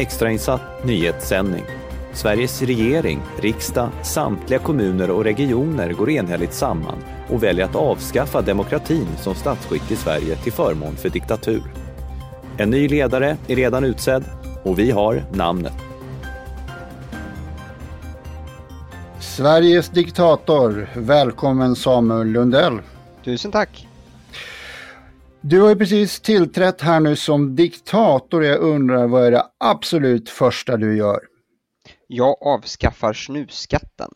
Extrainsatt nyhetssändning. Sveriges regering, riksdag, samtliga kommuner och regioner går enhälligt samman och väljer att avskaffa demokratin som statsskick i Sverige till förmån för diktatur. En ny ledare är redan utsedd och vi har namnet. Sveriges diktator. Välkommen Samuel Lundell. Tusen tack. Du har ju precis tillträtt här nu som diktator. Jag undrar vad är det absolut första du gör? Jag avskaffar snusskatten.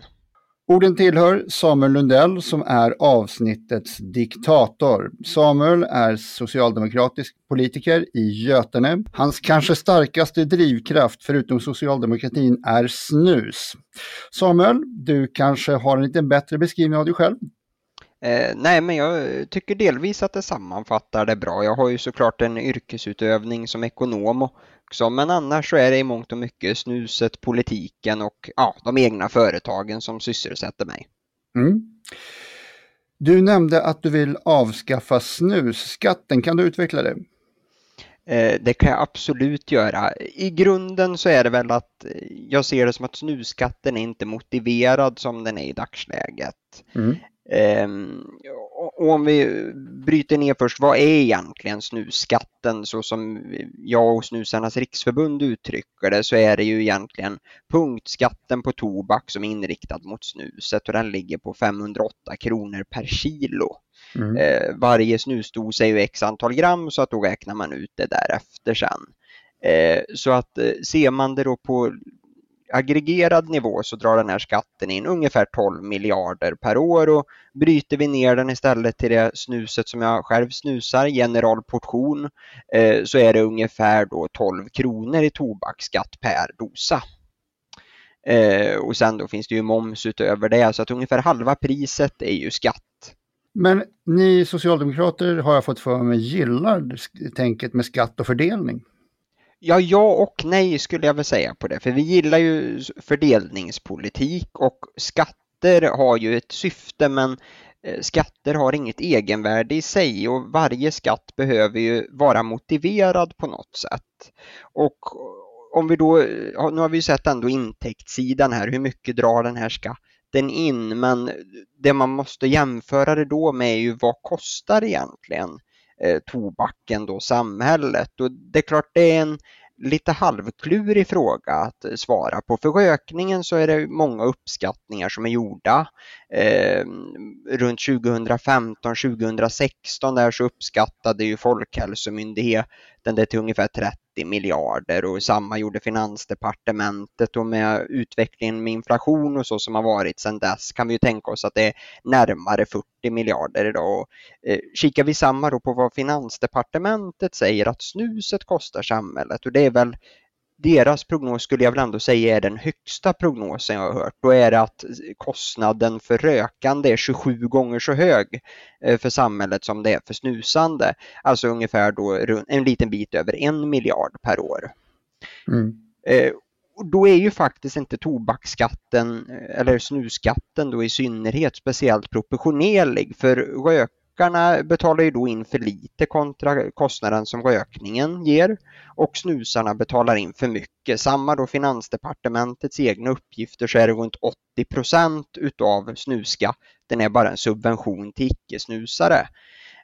Orden tillhör Samuel Lundell som är avsnittets diktator. Samuel är socialdemokratisk politiker i Götene. Hans kanske starkaste drivkraft förutom socialdemokratin är snus. Samuel, du kanske har en lite bättre beskrivning av dig själv? Eh, nej, men jag tycker delvis att det sammanfattar det bra. Jag har ju såklart en yrkesutövning som ekonom också, men annars så är det i mångt och mycket snuset, politiken och ja, de egna företagen som sysselsätter mig. Mm. Du nämnde att du vill avskaffa snusskatten. Kan du utveckla det? Eh, det kan jag absolut göra. I grunden så är det väl att jag ser det som att snusskatten är inte motiverad som den är i dagsläget. Mm. Um, och om vi bryter ner först, vad är egentligen snusskatten så som jag och Snusarnas riksförbund uttrycker det så är det ju egentligen punktskatten på tobak som är inriktad mot snuset och den ligger på 508 kronor per kilo. Mm. Uh, varje snusdos är ju x antal gram så att då räknar man ut det därefter sen. Uh, så att uh, ser man det då på aggregerad nivå så drar den här skatten in ungefär 12 miljarder per år och bryter vi ner den istället till det snuset som jag själv snusar, generalportion, eh, så är det ungefär då 12 kronor i tobaksskatt per dosa. Eh, och sen då finns det ju moms utöver det så att ungefär halva priset är ju skatt. Men ni socialdemokrater har jag fått för mig gillar tänket med skatt och fördelning. Ja, ja och nej skulle jag väl säga på det, för vi gillar ju fördelningspolitik och skatter har ju ett syfte men eh, skatter har inget egenvärde i sig och varje skatt behöver ju vara motiverad på något sätt. Och eh, om vi då, eh, nu har vi ju sett ändå intäktssidan här, hur mycket drar den här skatten in, men det man måste jämföra det då med är ju vad kostar egentligen? Eh, tobaken då samhället? Och det är klart det är en lite halvklurig fråga att svara på. För rökningen så är det många uppskattningar som är gjorda. Eh, runt 2015-2016 där så uppskattade ju Folkhälsomyndigheten det till ungefär 30 miljarder och samma gjorde Finansdepartementet och med utvecklingen med inflation och så som har varit sedan dess kan vi ju tänka oss att det är närmare 40 miljarder idag. Och, eh, kikar vi samma då på vad Finansdepartementet säger att snuset kostar samhället och det är väl deras prognos skulle jag väl ändå säga är den högsta prognosen jag har hört. Då är det att kostnaden för rökande är 27 gånger så hög eh, för samhället som det är för snusande. Alltså ungefär då en liten bit över en miljard per år. Mm. Eh, då är ju faktiskt inte tobaksskatten eh, eller snusskatten då i synnerhet speciellt proportionerlig för rök Rökarna betalar ju då in för lite kontra kostnaden som rökningen ger och snusarna betalar in för mycket. Samma då Finansdepartementets egna uppgifter så är det runt 80 procent utav snusskatten är bara en subvention till icke-snusare.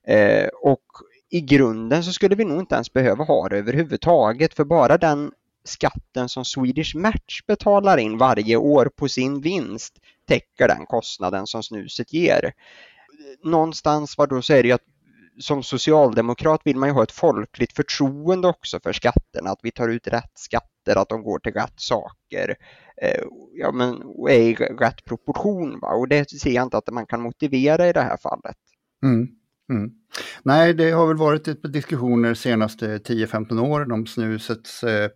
Eh, och i grunden så skulle vi nog inte ens behöva ha det överhuvudtaget för bara den skatten som Swedish Match betalar in varje år på sin vinst täcker den kostnaden som snuset ger någonstans var då så är det ju att som socialdemokrat vill man ju ha ett folkligt förtroende också för skatterna, att vi tar ut rätt skatter, att de går till rätt saker eh, ja, men, och är i rätt proportion. Va? Och det ser jag inte att man kan motivera i det här fallet. Mm. Mm. Nej, det har väl varit ett diskussioner senaste 10-15 åren om snusets eh,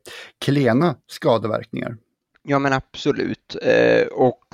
klena skadeverkningar. Ja men absolut. Eh, och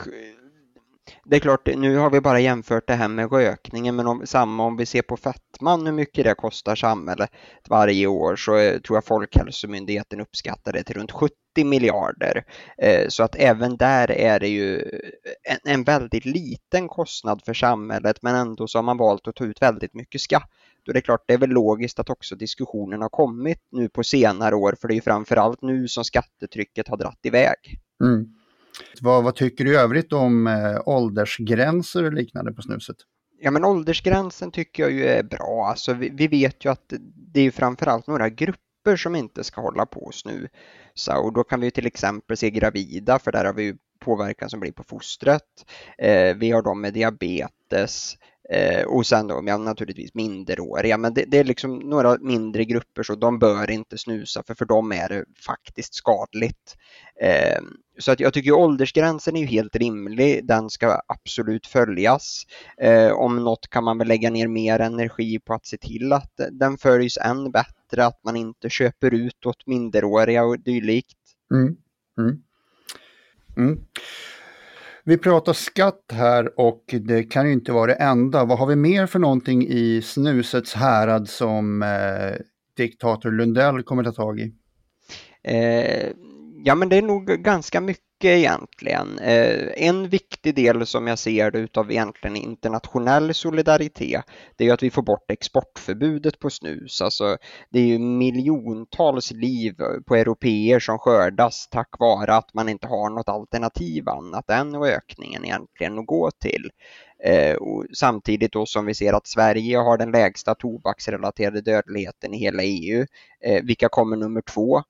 det är klart, nu har vi bara jämfört det här med rökningen, men om, samma om vi ser på fettman, hur mycket det kostar samhället varje år, så eh, tror jag Folkhälsomyndigheten uppskattar det till runt 70 miljarder. Eh, så att även där är det ju eh, en, en, väldigt liten kostnad för samhället, men ändå så har man valt att ta ut väldigt mycket skatt Det är klart det är väl logiskt att också diskussionen har kommit nu på senare år för det är ju framförallt nu som skattetrycket har dratt iväg. Mm. Vad, vad, tycker du i övrigt om eh, åldersgränser och liknande på snuset? Ja men åldersgränsen tycker jag ju är bra. Alltså, vi, vi vet ju att det är framförallt några grupper som inte ska hålla på och snusa och då kan vi till exempel se gravida för där har vi ju påverkan som blir på fostret. Eh, vi har de med diabetes eh, och sen då ja, naturligtvis minderåriga men det, det, är liksom några mindre grupper så de bör inte snusa för för dem är det faktiskt skadligt. Eh, så att jag tycker åldersgränsen är ju helt rimlig, den ska absolut följas. Eh, om något kan man väl lägga ner mer energi på att se till att den följs än bättre, att man inte köper ut åt minderåriga och dylikt. Mm. Mm. Mm. Vi pratar skatt här och det kan ju inte vara det enda. Vad har vi mer för någonting i snusets härad som eh, diktator Lundell kommer ta tag i? Eh, ja men det är nog ganska mycket egentligen. Eh, en viktig del som jag ser det utav egentligen internationell solidaritet det är ju att vi får bort exportförbudet på snus. Alltså, det är ju miljontals liv på europeer som skördas tack vare att man inte har något alternativ annat än rökningen egentligen att gå till. Eh, och samtidigt då som vi ser att Sverige har den lägsta tobaksrelaterade dödligheten i hela EU. Eh, vilka kommer nummer två?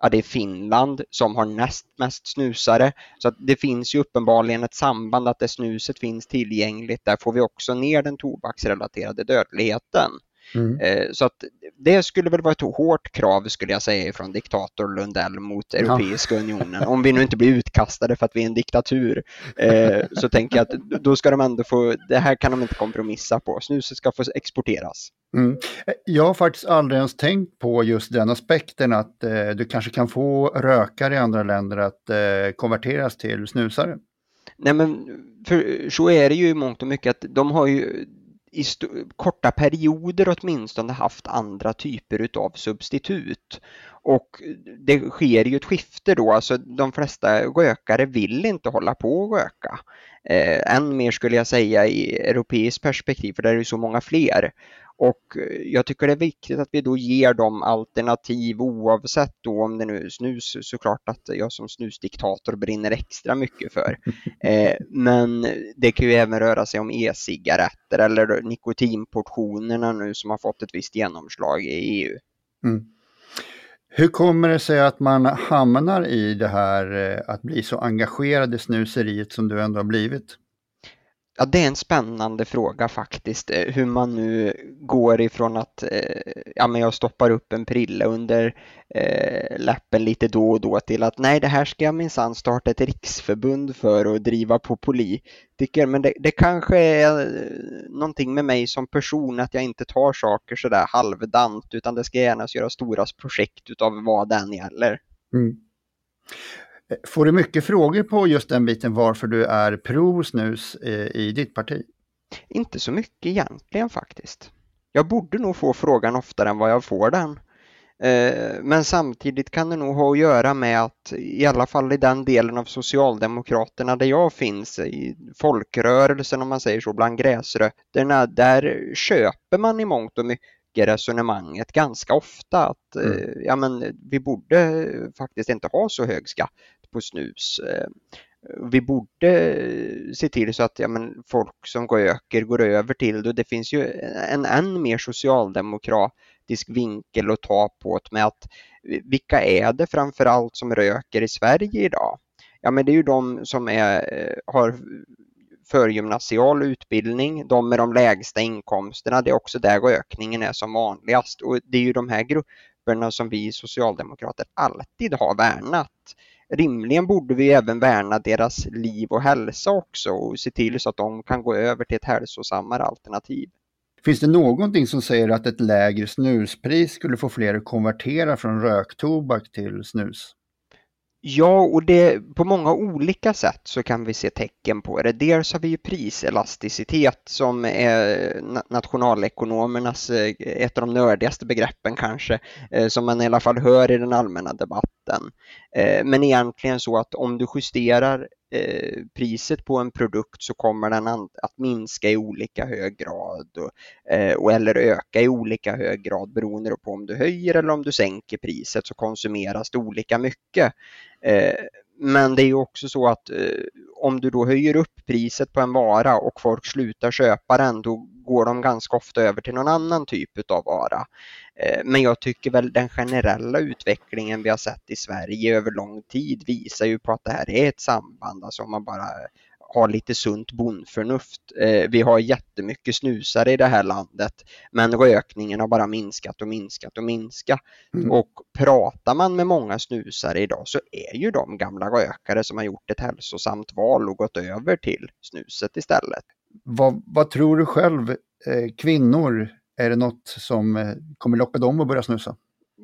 Ja, det är Finland som har näst mest snusare. Så att det finns ju uppenbarligen ett samband att det snuset finns tillgängligt. Där får vi också ner den tobaksrelaterade dödligheten. Mm. Eh, så att det skulle väl vara ett hårt krav skulle jag säga från diktator Lundell mot Europeiska ja. unionen. Om vi nu inte blir utkastade för att vi är en diktatur eh, så tänker jag att då ska de ändå få, det här kan de inte kompromissa på. Snuset ska få exporteras. Mm. Jag har faktiskt aldrig ens tänkt på just den aspekten att eh, du kanske kan få rökare i andra länder att eh, konverteras till snusare. Nej men för så är det ju i mångt och mycket att de har ju i korta perioder åtminstone haft andra typer utav substitut. Och det sker ju ett skifte då, alltså de flesta rökare vill inte hålla på och röka. Eh, än mer skulle jag säga i europeiskt perspektiv, för där är det så många fler. Och eh, jag tycker det är viktigt att vi då ger dem alternativ oavsett då om det nu är snus såklart att jag som snusdiktator brinner extra mycket för. Eh, men det kan ju även röra sig om e-cigaretter eller nikotinportionerna nu som har fått ett visst genomslag i EU. Mm. Hur kommer det sig att man hamnar i det här eh, att bli så engagerad i snuseriet som du ändå har blivit? Ja, det är en spännande fråga faktiskt, eh, hur man nu går ifrån att eh, ja, men jag stoppar upp en prilla under eh, läppen lite då och då till att nej, det här ska jag minsann starta ett riksförbund för och driva på politiker. Men det, det kanske är eh, någonting med mig som person att jag inte tar saker sådär halvdant utan det ska gärna göra stora projekt utav vad den gäller. Mm. Får du mycket frågor på just den biten varför du är pro-snus eh, i ditt parti? Inte så mycket egentligen faktiskt. Jag borde nog få frågan oftare än vad jag får den. Eh, men samtidigt kan det nog ha att göra med att i alla fall i den delen av Socialdemokraterna där jag finns, i folkrörelsen om man säger så, bland gräsrötterna, där köper man i mångt och mycket resonemanget ganska ofta att mm. Eh, ja, men vi borde faktiskt inte ha så hög skatt på snus. Eh, vi borde eh, se till så att ja, men folk som röker går över till det. Det finns ju en än mer socialdemokratisk vinkel att ta på det med att eh, vilka är det framförallt som röker i Sverige idag? Ja men det är ju de som är, har förgymnasial utbildning, de med de lägsta inkomsterna, det är också där rökningen är som vanligast och det är ju de här principerna som vi socialdemokrater alltid har värnat rimligen borde vi även värna deras liv och hälsa också och se till så att de kan gå över till ett hälsosammare alternativ. Finns det någonting som säger att ett lägre snuspris skulle få fler att konvertera från röktobak till snus? Ja, och det, på många olika sätt så kan vi se tecken på det. Dels har vi ju priselasticitet som är nationalekonomernas, eh, ett av de nördigaste begreppen kanske, eh, som man i alla fall hör i den allmänna debatten. Eh, men egentligen så att om du justerar eh, priset på en produkt så kommer den att minska i olika hög grad och, eh, och, eller öka i olika hög grad beroende på om du höjer eller om du sänker priset så konsumeras det olika mycket. Eh, men det är ju också så att eh, om du då höjer upp priset på en vara och folk slutar köpa den, då går de ganska ofta över till någon annan typ av vara. Eh, men jag tycker väl den generella utvecklingen vi har sett i Sverige över lång tid visar ju på att det här är ett samband. Alltså om man bara har lite sunt bondförnuft. Eh, vi har jättemycket snusare i det här landet men rökningen har bara minskat och minskat och minskat. Mm. Och pratar man med många snusare idag så är ju de gamla rökare som har gjort ett hälsosamt val och gått över till snuset istället. Vad, vad tror du själv, eh, kvinnor, är det något som eh, kommer locka dem att börja snusa?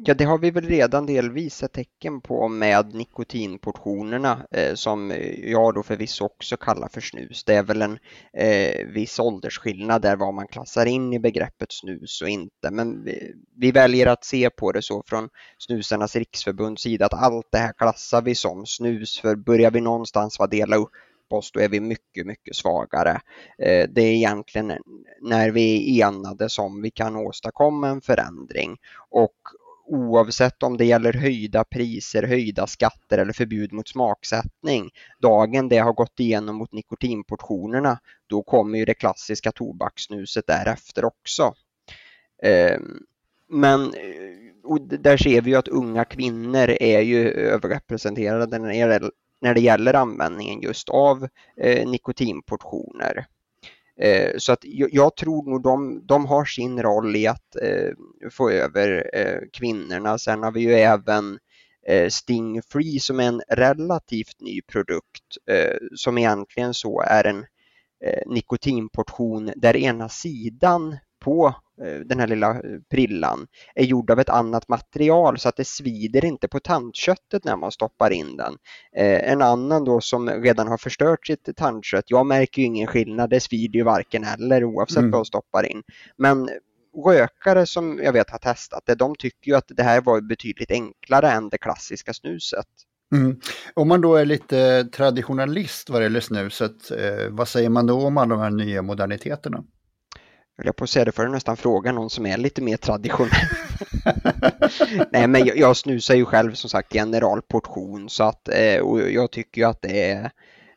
Ja, det har vi väl redan delvis sett tecken på med nikotinportionerna eh, som eh, jag då förvisso också kallar för snus. Det är väl en eh, viss åldersskillnad där vad man klassar in i begreppet snus och inte. Men vi, vi väljer att se på det så från Snusarnas riksförbunds sida att allt det här klassar vi som snus. För börjar vi någonstans vara dela upp oss, då är vi mycket, mycket svagare. Eh, det är egentligen när vi är enade som vi kan åstadkomma en förändring. Och oavsett om det gäller höjda priser, höjda skatter eller förbud mot smaksättning. Dagen det har gått igenom mot nikotinportionerna, då kommer ju det klassiska tobakssnuset därefter också. Ehm, men eh, där ser vi ju att unga kvinnor är ju överrepresenterade när det gäller användningen just av eh, nikotinportioner. Eh, så att jag tror nog de, de har sin roll i att eh, få över eh, kvinnorna. Sen har vi ju även eh, Sting Free som är en relativt ny produkt eh, som egentligen så är en eh, nikotinportion där ena sidan på den här lilla eh, prillan är gjord av ett annat material så att det svider inte på tandköttet när man stoppar in den. Eh, en annan då som redan har förstört sitt tandkött, jag märker ju ingen skillnad, det svider ju varken eller oavsett mm. vad jag stoppar in. Men rökare som jag vet har testat det, de tycker ju att det här var betydligt enklare än det klassiska snuset. Mm. Om man då är lite traditionalist vad det gäller snuset, eh, vad säger man då om alla de här nya moderniteterna? Höll jag på att säga det, får du nästan fråga någon som är lite mer traditionell. Nej, men jag, jag, snusar ju själv som sagt generalportion så att eh, och jag tycker ju att det är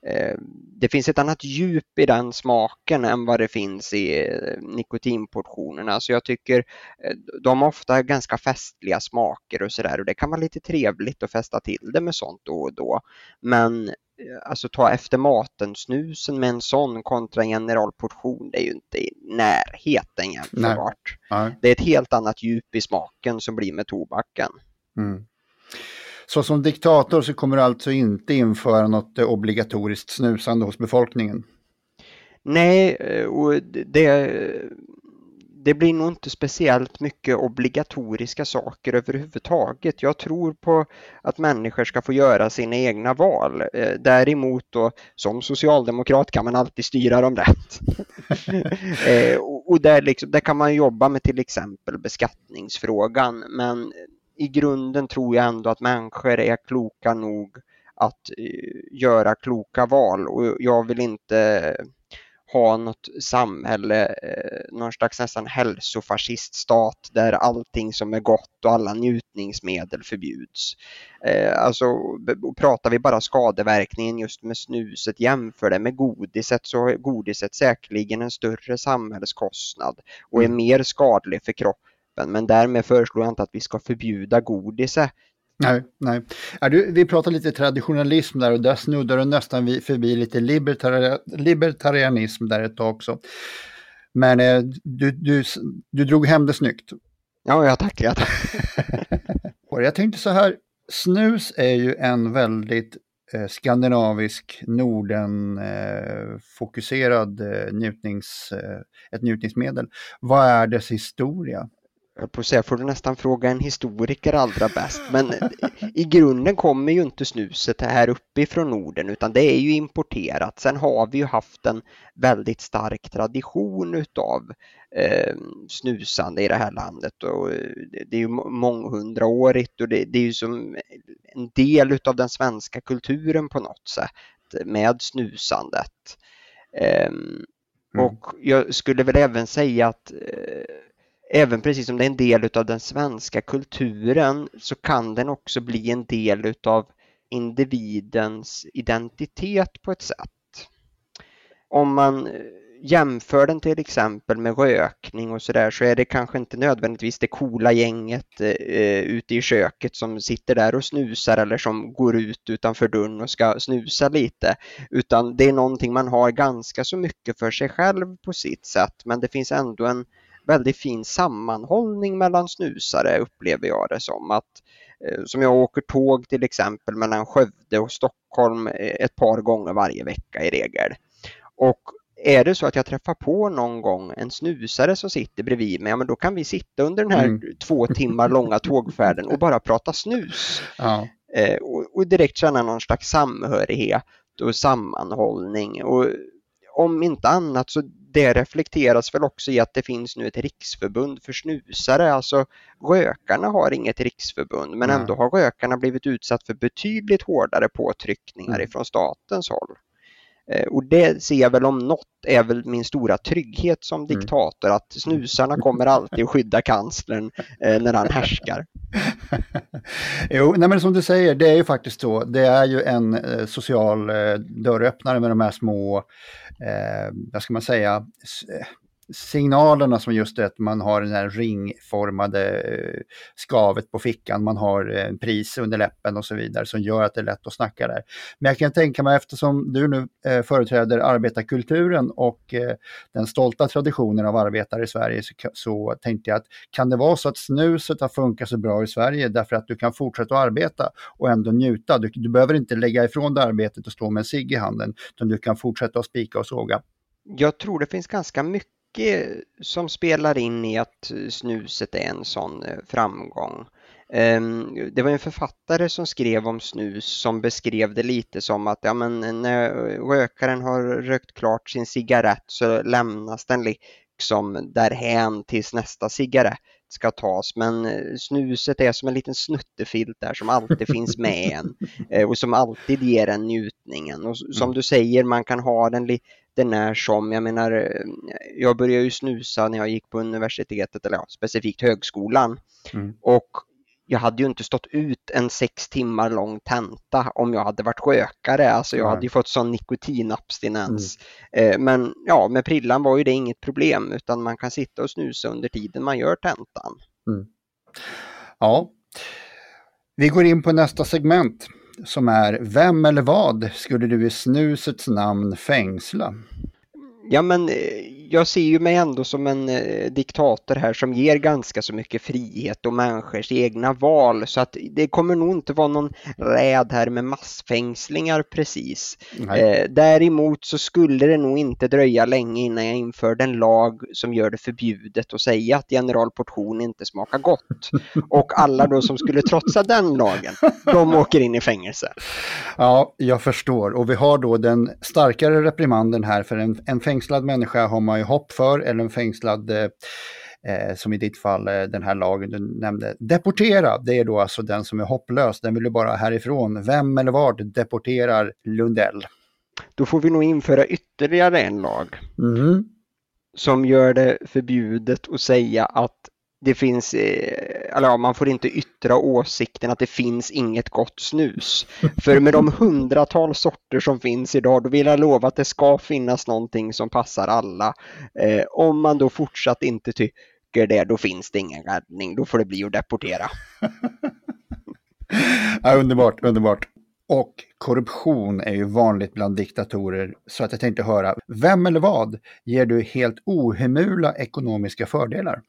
eh, det finns ett annat djup i den smaken än vad det finns i eh, nikotinportionerna. Så jag tycker de har ofta ganska festliga smaker och sådär och det kan vara lite trevligt att fästa till det med sånt då och då. Men alltså ta efter maten-snusen med en sån kontra en generalportion, det är ju inte i närheten jämförbart. Det är ett helt annat djup i smaken som blir med tobaken. Mm. Så som diktator så kommer du alltså inte införa något obligatoriskt snusande hos befolkningen? Nej, eh, och det det blir nog inte speciellt mycket obligatoriska saker överhuvudtaget. Jag tror på att människor ska få göra sina egna val. Eh, däremot då, som socialdemokrat kan man alltid styra dem rätt. Eh, och där, liksom, där kan man jobba med till exempel beskattningsfrågan men i grunden tror jag ändå att människor är kloka nog att eh, göra kloka val och jag vill inte ha något samhälle, eh, någon slags nästan hälsofasciststat där allting som är gott och alla njutningsmedel förbjuds. Eh, alltså pratar vi bara skadeverkningen just med snuset, jämför det med godiset så är godiset säkerligen en större samhällskostnad och är mm. mer skadlig för kroppen men därmed föreslår jag inte att vi ska förbjuda godiset Nej, nej. Är du, vi pratar lite traditionalism där och där snuddar du nästan förbi lite libertari libertarianism där ett tag också. Men eh, du, du, du drog hem det snyggt. Ja, jag tackar. jag tänkte så här, snus är ju en väldigt eh, skandinavisk, Norden-fokuserad eh, njutnings, eh, ett njutningsmedel. Vad är dess historia? Jag på att säga, får du nästan fråga en historiker allra bäst. Men i grunden kommer ju inte snuset här uppifrån Norden utan det är ju importerat. Sen har vi ju haft en väldigt stark tradition utav eh, snusande i det här landet och eh, det är ju månghundraårigt och det, det är ju som en del utav den svenska kulturen på något sätt. med snusandet. Mm. Och jag skulle väl även säga att uh, även precis som det är en del av den svenska kulturen så kan den också bli en del av individens identitet på ett sätt. Om man eh, jämför den till exempel med rökning och sådär så är det kanske inte nödvändigtvis det coola gänget eh, ute i köket som sitter där och snusar eller som går ut utanför dörren och ska snusa lite utan det är någonting man har ganska så mycket för sig själv på sitt sätt men det finns ändå en väldigt fin sammanhållning mellan snusare upplever jag det som. Att, eh, som jag åker tåg till exempel mellan Skövde och Stockholm eh, ett par gånger varje vecka i regel. Och är det så att jag träffar på någon gång en snusare som sitter bredvid mig, ja, men då kan vi sitta under den här mm. två timmar långa tågfärden och bara prata snus. Ja. Eh, och, och, direkt känna någon slags samhörighet och sammanhållning. Och om inte annat så det reflekteras väl också i att det finns nu ett riksförbund för snusare. Alltså rökarna har inget riksförbund men ändå har rökarna blivit utsatt för betydligt hårdare påtryckningar mm. ifrån statens håll. Eh, och det ser jag väl om något är väl min stora trygghet som mm. diktator att snusarna kommer alltid att skydda kanslern eh, när han härskar. jo, nej men som du säger, det är ju faktiskt så. Det är ju en eh, social dörröppnare med de här små, eh, vad ska man säga, eh, signalerna som just det att man har den här ringformade eh, skavet på fickan, man har en pris under läppen och så vidare som gör att det är lätt att snacka där. Men jag kan tänka mig eftersom du nu eh, företräder arbetarkulturen och den stolta traditionen av arbetare i Sverige så, så tänkte jag att kan det vara så att snuset har funkat så bra i Sverige därför att du kan fortsätta att arbeta och ändå njuta. Du, du behöver inte lägga ifrån dig arbetet och stå med en cigg i handen utan du kan fortsätta att spika och såga. Jag tror det finns ganska mycket mycket som spelar in i att snuset är en sån eh, framgång. Ehm, det var en författare som skrev om snus som beskrev det lite som att ja, men när rökaren har rökt klart sin cigarett så lämnas den liksom därhän tills nästa cigarett ska tas men eh, snuset är som en liten snuttefilt där som alltid finns med en eh, och som alltid ger en njutningen och som mm. du säger man kan ha den lite när som, jag menar, eh, jag började ju snusa när jag gick på universitetet eller ja, specifikt högskolan mm. och jag hade ju inte stått ut en sex timmar lång tenta om jag hade varit rökare. Alltså jag hade ju fått sån nikotinabstinens. Mm. Men ja, med prillan var ju det inget problem utan man kan sitta och snusa under tiden man gör tentan. Mm. Ja, vi går in på nästa segment som är Vem eller vad skulle du i snusets namn fängsla? Ja men eh, jag ser ju mig ändå som en eh, diktator här som ger ganska så mycket frihet och människors egna val så att det kommer nog inte vara någon räd här med massfängslingar precis. Eh, däremot så skulle det nog inte dröja länge innan jag införde en lag som gör det förbjudet att säga att generalportion inte smakar gott. och alla då som skulle trotsa den lagen, de åker in i fängelse. Ja, jag förstår och vi har då den starkare reprimanden här för en, en fängslad människa har man ju hopp för eller en fängslad eh, eh, som i ditt fall eh, den här lagen du nämnde. Deportera, det är då alltså den som är hopplös, den vill du bara härifrån. Vem eller vad deporterar Lundell? Då får vi nog införa ytterligare en lag. Mm. Som gör det förbjudet att säga att det finns, eh, eller ja, man får inte yttra åsikten att det finns inget gott snus. För med de hundratals sorter som finns idag, då vill jag lova att det ska finnas någonting som passar alla. Eh, om man då fortsatt inte tycker det, då finns det ingen räddning. Då får det bli att deportera. ja, underbart, underbart. Och korruption är ju vanligt bland diktatorer, så att jag tänkte höra, vem eller vad ger du helt ohemula ekonomiska fördelar?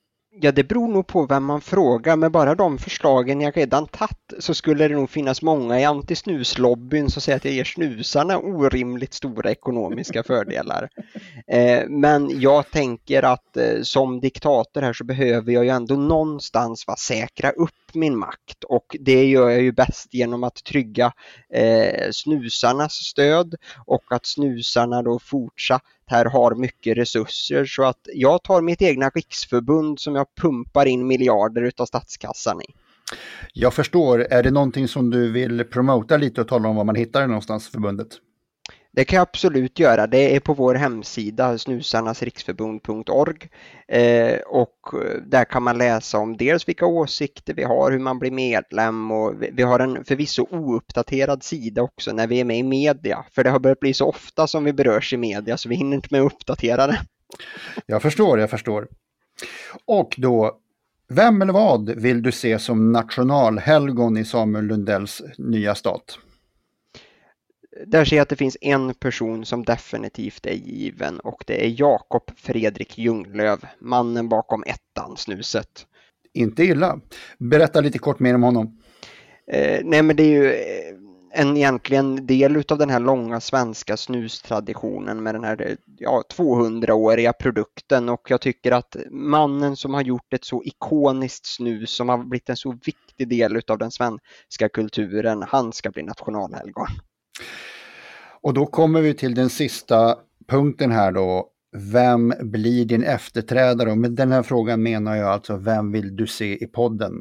Ja, det beror nog på vem man frågar. Med bara de förslagen jag redan tagit så skulle det nog finnas många i antisnuslobbyn som säger att jag ger snusarna orimligt stora ekonomiska fördelar. Eh, men jag tänker att eh, som diktator här så behöver jag ju ändå någonstans va, säkra upp min makt och det gör jag ju bäst genom att trygga eh, snusarnas stöd och att snusarna då fortsatt här har mycket resurser så att jag tar mitt egna riksförbund som jag pumpar in miljarder utav statskassan i. Jag förstår. Är det någonting som du vill promota lite och tala om var man hittar det någonstans, förbundet? Det kan jag absolut göra. Det är på vår hemsida snusarnasriksförbund.org eh, och eh, där kan man läsa om dels vilka åsikter vi har, hur man blir medlem och vi har en förvisso ouppdaterad sida också när vi är med i media. För det har börjat bli så ofta som vi berörs i media så vi hinner inte med att uppdatera det. Jag förstår, jag förstår. Och då, vem eller vad vill du se som nationalhelgon i Samuel Lundells nya stat? Där ser jag att det finns en person som definitivt är given och det är Jakob Fredrik Ljunglöf, mannen bakom ettan, snuset. Inte illa. Berätta lite kort mer om honom. Eh, nej men det är ju eh, en egentligen del av den här långa svenska snustraditionen med den här ja, 200-åriga produkten och jag tycker att mannen som har gjort ett så ikoniskt snus som har blivit en så viktig del av den svenska kulturen, han ska bli nationalhelgon. Och då kommer vi till den sista punkten här då. Vem blir din efterträdare? Och med den här frågan menar jag alltså, vem vill du se i podden?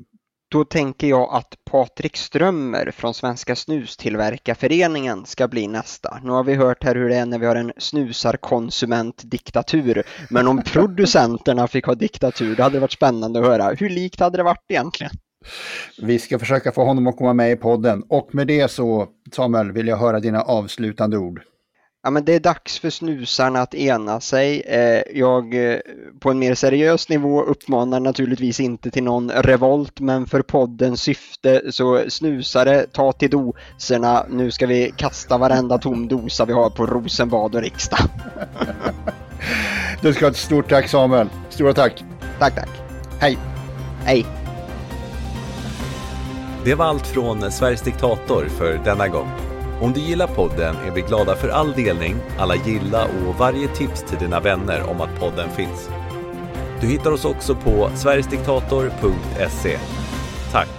Då tänker jag att Patrik Strömmer från Svenska Snustillverkarföreningen ska bli nästa. Nu har vi hört här hur det är när vi har en snusarkonsumentdiktatur. Men om producenterna fick ha diktatur, det hade varit spännande att höra. Hur likt hade det varit egentligen? Vi ska försöka få honom att komma med i podden. Och med det så, Samuel, vill jag höra dina avslutande ord. Ja, men det är dags för snusarna att ena sig. Eh, jag eh, på en mer seriös nivå uppmanar naturligtvis inte till någon revolt, men för poddens syfte så snusare, ta till doserna. Nu ska vi kasta varenda tom dosa vi har på Rosenbad och riksdag. du ska ha ett stort tack Samuel. Stora tack. Tack, tack. Hej. Hej. Det var allt från Sveriges diktator för denna gång. Om du gillar podden är vi glada för all delning, alla gilla och varje tips till dina vänner om att podden finns. Du hittar oss också på sverigesdiktator.se. Tack!